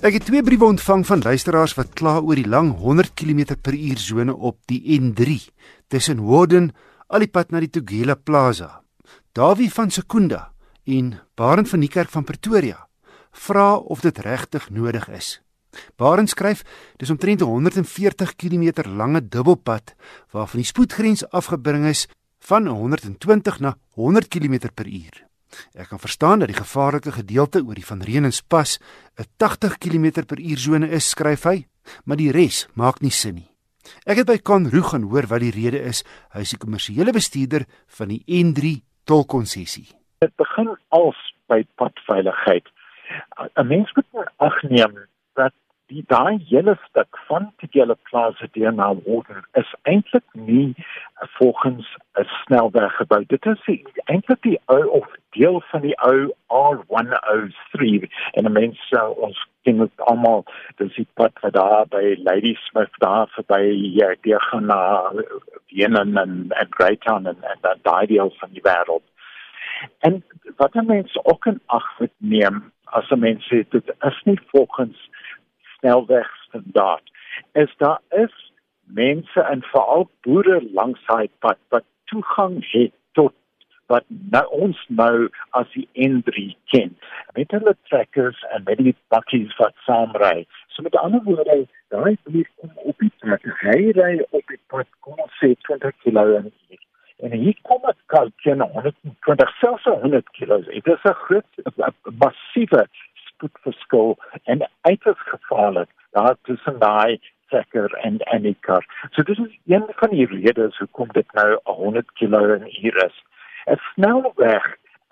Ek het twee briewe ontvang van luisteraars wat kla oor die lang 100 km/h sone op die N3 tussen Warden al die pad na die Tugela Plaza. Dawie van Sekunda en Barend van Niekerk van Pretoria vra of dit regtig nodig is. Barend skryf: "Dis omtrent 'n 140 km lange dubbelpad waarvan die spoedgrens afgebring is van 120 na 100 km/h. Ek kan verstaan dat die gevaarlike gedeelte oor die Van Reenenspas 'n 80 km/h sone is, skryf hy, maar die res maak nie sin nie. Ek het by Kan Roo gaan hoor wat die rede is. Hy is die kommersiële bestuurder van die N3 tolkonssessie. Dit begin als by padveiligheid. 'n Mens moet agneem dat die daai hele stuk van Tigela Plaza deur na Warden is eintlik nie volgens 'n snelweg gebou. Dit is eintlik die ou of deel van die ou R103 en 'n mens uh, ons ken dit almal dis die pad wat daar by Lady Smith daar verby ja, deur gaan na Wenen en en Greytown en en dan daai deel van die wêreld. En wat 'n mens ook in ag moet neem as 'n mens sê dit is nie volgens snelwegstandaard is daar is mense en veral boere langs daai pad wat toegang het tot wat nou ons nou as die N3 ken. Met hulle trekkers en met die bakkies wat saamry. So met ander woorde daai boer kom op die pad hy ry op die pad kom ons sê 20 km en hier kom dit kan ken 120 selfs 100 km dit is 'n groot massiewe spoedverskil en uiters gevaarlik. Daar tussen daai trekker en en die kar. So dis is een van die redes hoekom dit nou 100 km/h is. 'n Snelweg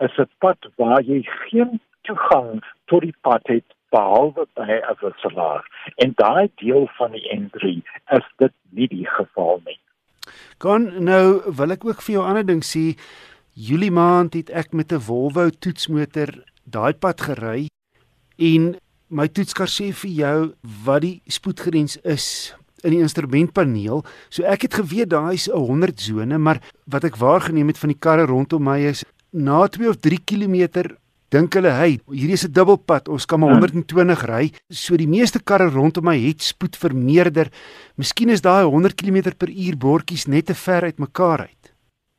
is 'n pad waar jy geen toegang tot die pad het behalwe by 'n wisselaar. En daai deel van die N3 is dit nie die geval nie. Kan nou wil ek ook vir jou ander ding sê. Julie maand het ek met 'n Volvo toetsmotor daai pad gery En my toetskar sê vir jou wat die spoedgrens is in die instrumentpaneel. So ek het geweet daai is 'n 100 sone, maar wat ek waargeneem het van die karre rondom my is na 2 of 3 km dink hulle, "Hey, hierdie is 'n dubbelpad, ons kan maar 120 ry." So die meeste karre rondom my het spoed vermeerder. Miskien is daai 100 km/h bordjies net te ver uit mekaar uit.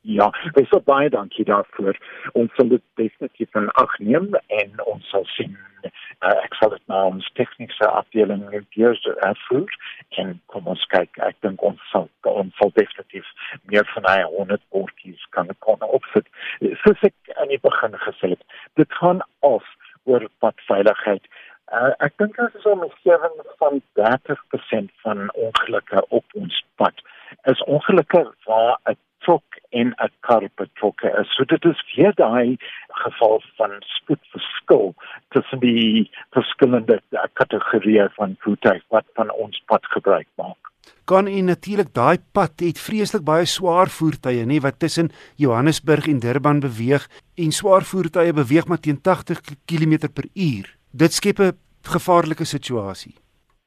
Ja, so baie dankie daarvoor. Ons sal dit definitief in ag neem en ons sal sien uh, ek sal dit nou ons tegniese afdeling weer ervoer en kom ons kyk ek dink ons sal ons sal definitief meer van hy 100 bordjies kan kon opsit. Soos ek aan die begin gesê het, dit gaan af oor padveiligheid. Uh, ek dink dit is om 7 van 30% van ongelukke op ons pad. Is ongelukke waar 'n trok en 'n kar betrokke is. So dit is weer daai geval van spoedverskil tussen die verskillende kategorieë van voertuig wat van ons pad gebruik maak. Kan en natuurlik daai pad het vreeslik baie swaar voertuie, nê, wat tussen Johannesburg en Durban beweeg en swaar voertuie beweeg maar teen 80 km/h. Dit skep 'n gevaarlike situasie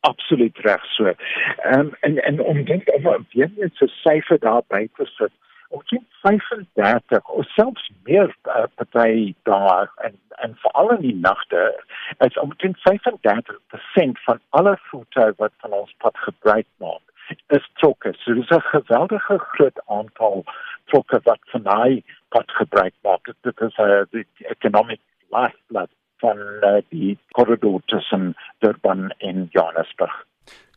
absoluut reg so. Ehm um, en en om dink of weer net so syfer daar by te sit. Sien 35 of selfs meer uh, party daar en en veral in die nagte is omtrent 35% van alle voertuie wat van ons pad gebruik maak is trokke. So dis 'n geweldige groot aantal trokke wat van daai pad gebruik maak. Dit is 'n uh, die economic lifeblood van uh, die korridor tussen Durban en Johannesburg.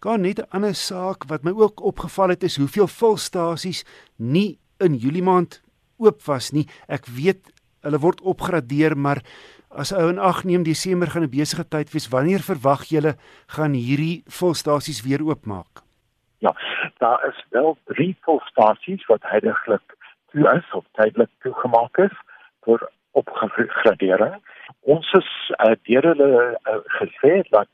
Gaan net 'n ander saak wat my ook opgeval het is hoeveel volstasies nie in Julie maand oop was nie. Ek weet hulle word opgradeer, maar as ou en ag neem Desember gaan 'n besige tyd wees. Wanneer verwag julle gaan hierdie volstasies weer oopmaak? Ja, daar is wel drie volstasies wat heidaglik toe is of tydelik toegemaak is vir opgradering ons is uh, deur hulle uh, gesê dat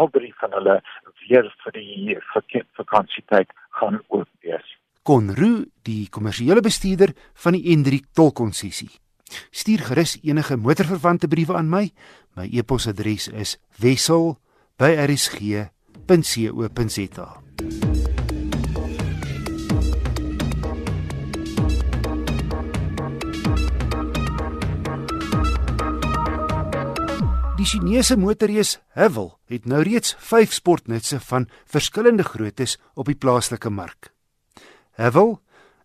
al drie van hulle weer vir die vakansietyd gaan oop wees. Konru, die kommersiële bestuurder van die N3 tolkonssessie. Stuur gerus enige motorverwante briewe aan my. My e-posadres is wissel@rsg.co.za. Die Chinese motorreus Haval het nou reeds 5 sportnutse van verskillende groottes op die plaaslike mark. Haval,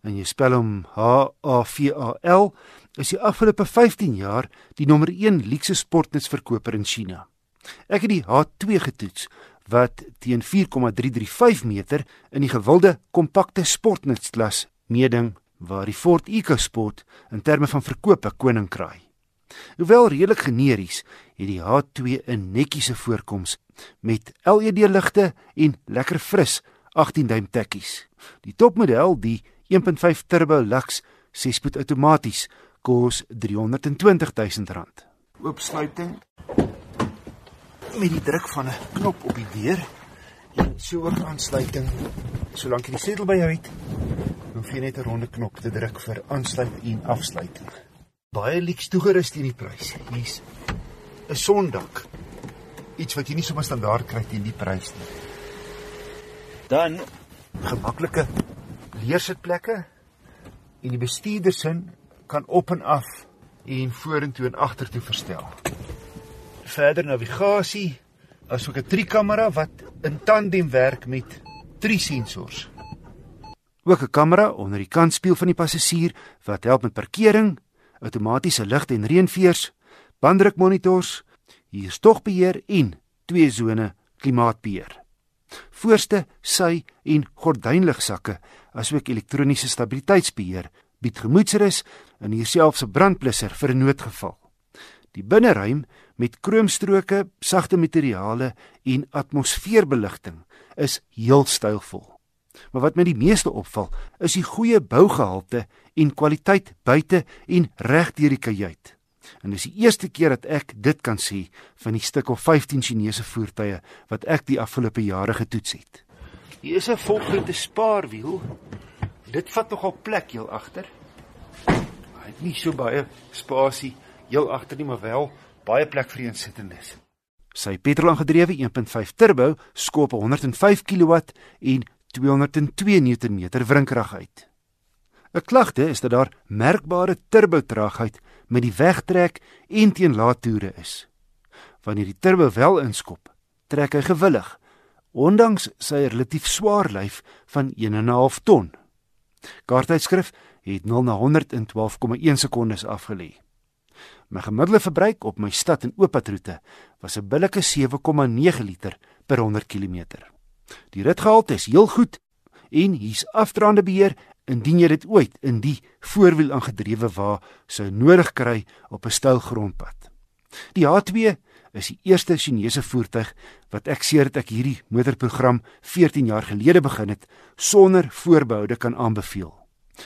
en jy spel hom H A V A L, is die afgelope 15 jaar die nommer 1 luukse sportnutsverkoper in China. Ek het die H2 getoets wat teen 4,335 meter in die gewilde kompakte sportnutsklas meeding waar die Ford EcoSport in terme van verkope koning kraai. Hoewel redelik generies, het die H2 'n netjiese voorkoms met LED-ligte en lekker fris 18 duim tekkies. Die topmodel, die 1.5 turbo Lux 6-spoed outomaties, kos R320 000. Oopsluiting met die druk van 'n knop op die deur en so ook aansluiting. Solank jy die sleutel by jou het, hoef jy net 'n ronde knop te druk vir aansluit en afsluiting. Baie lieks toegerus teen die prys. Hier's 'n sondak. Iets wat jy nie sommer standaard kry teen die prys nie. Dan gemaklike leersitplekke en die bestuurdersin kan op en af en vorentoe en agtertoe verstel verder navigasie, asook 'n driekamera wat in tandem werk met drie sensors. Ook 'n kamera onder die kantspieël van die passasier wat help met parkering, outomatiese lig- en reënveers, banddrukmonitors, hierstogbeheer en twee sone klimaatbeheer. Voorste sy en gordynligsakke asook elektroniese stabiliteitsbeheer bied gemoedsrus en hier selfs 'n brandblusser vir 'n noodgeval. Die binneruim met kroomstroke, sagte materiale en atmosfeerbeligting is heel stylvol. Maar wat my die meeste opval, is die goeie bougehalte en kwaliteit buite en reg deur die kajuit. En dis die eerste keer dat ek dit kan sê van die stuk of 15 Chinese voertuie wat ek die afgelope jare getoets het. Hier is 'n volgrootte spaarwiel. Dit vat nogal plek heel agter. Hy het nie so baie spasie heel agter nie, maar wel baie plek vir eensittendes. Sy petrolaangedrewe 1.5 turbo skop 105 kW en 202 Nm wrinkrag uit. 'n Klagte is dat daar merkbare turbotraagheid met die wegtrek en teen laatoere is. Wanneer die turbo wel inskop, trek hy gewillig, ondanks sy relatief swaar lyf van 1.5 ton. Kaarttydskrif het 0 na 100 in 12,1 sekondes afgelê. My gemiddelde verbruik op my stad en ooppadroete was 'n billike 7,9 liter per 100 km. Die ritgehalte is heel goed en hier's afdraande beheer indien jy dit ooit in die voorwiel aangedrewe wa sou nodig kry op 'n styl grondpad. Die H2 is die eerste Chinese voertuig wat ek sedert ek hierdie motorprogram 14 jaar gelede begin het sonder voorbehoude kan aanbeveel.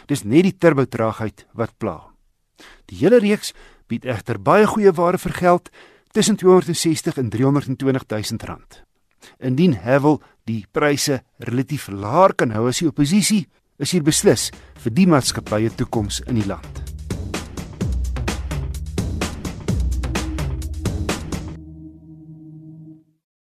Dis net die turbotraagheid wat pla. Die hele reeks bied egter baie goeie ware vir geld tussen 260 en 320 000 rand. Indien Havel die pryse relatief laer kan hou as die oppositie, is hier beslis vir die maatskappye toekoms in die land.